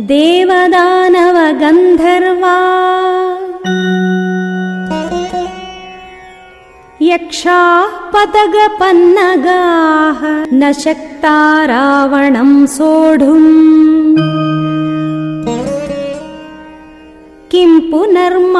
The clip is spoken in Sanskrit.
देवदानवगन्धर्वा। यक्षाः पतगपन्नगाः न शक्ता रावणम् सोढुम्। किम् पुनर्मानवायुधि।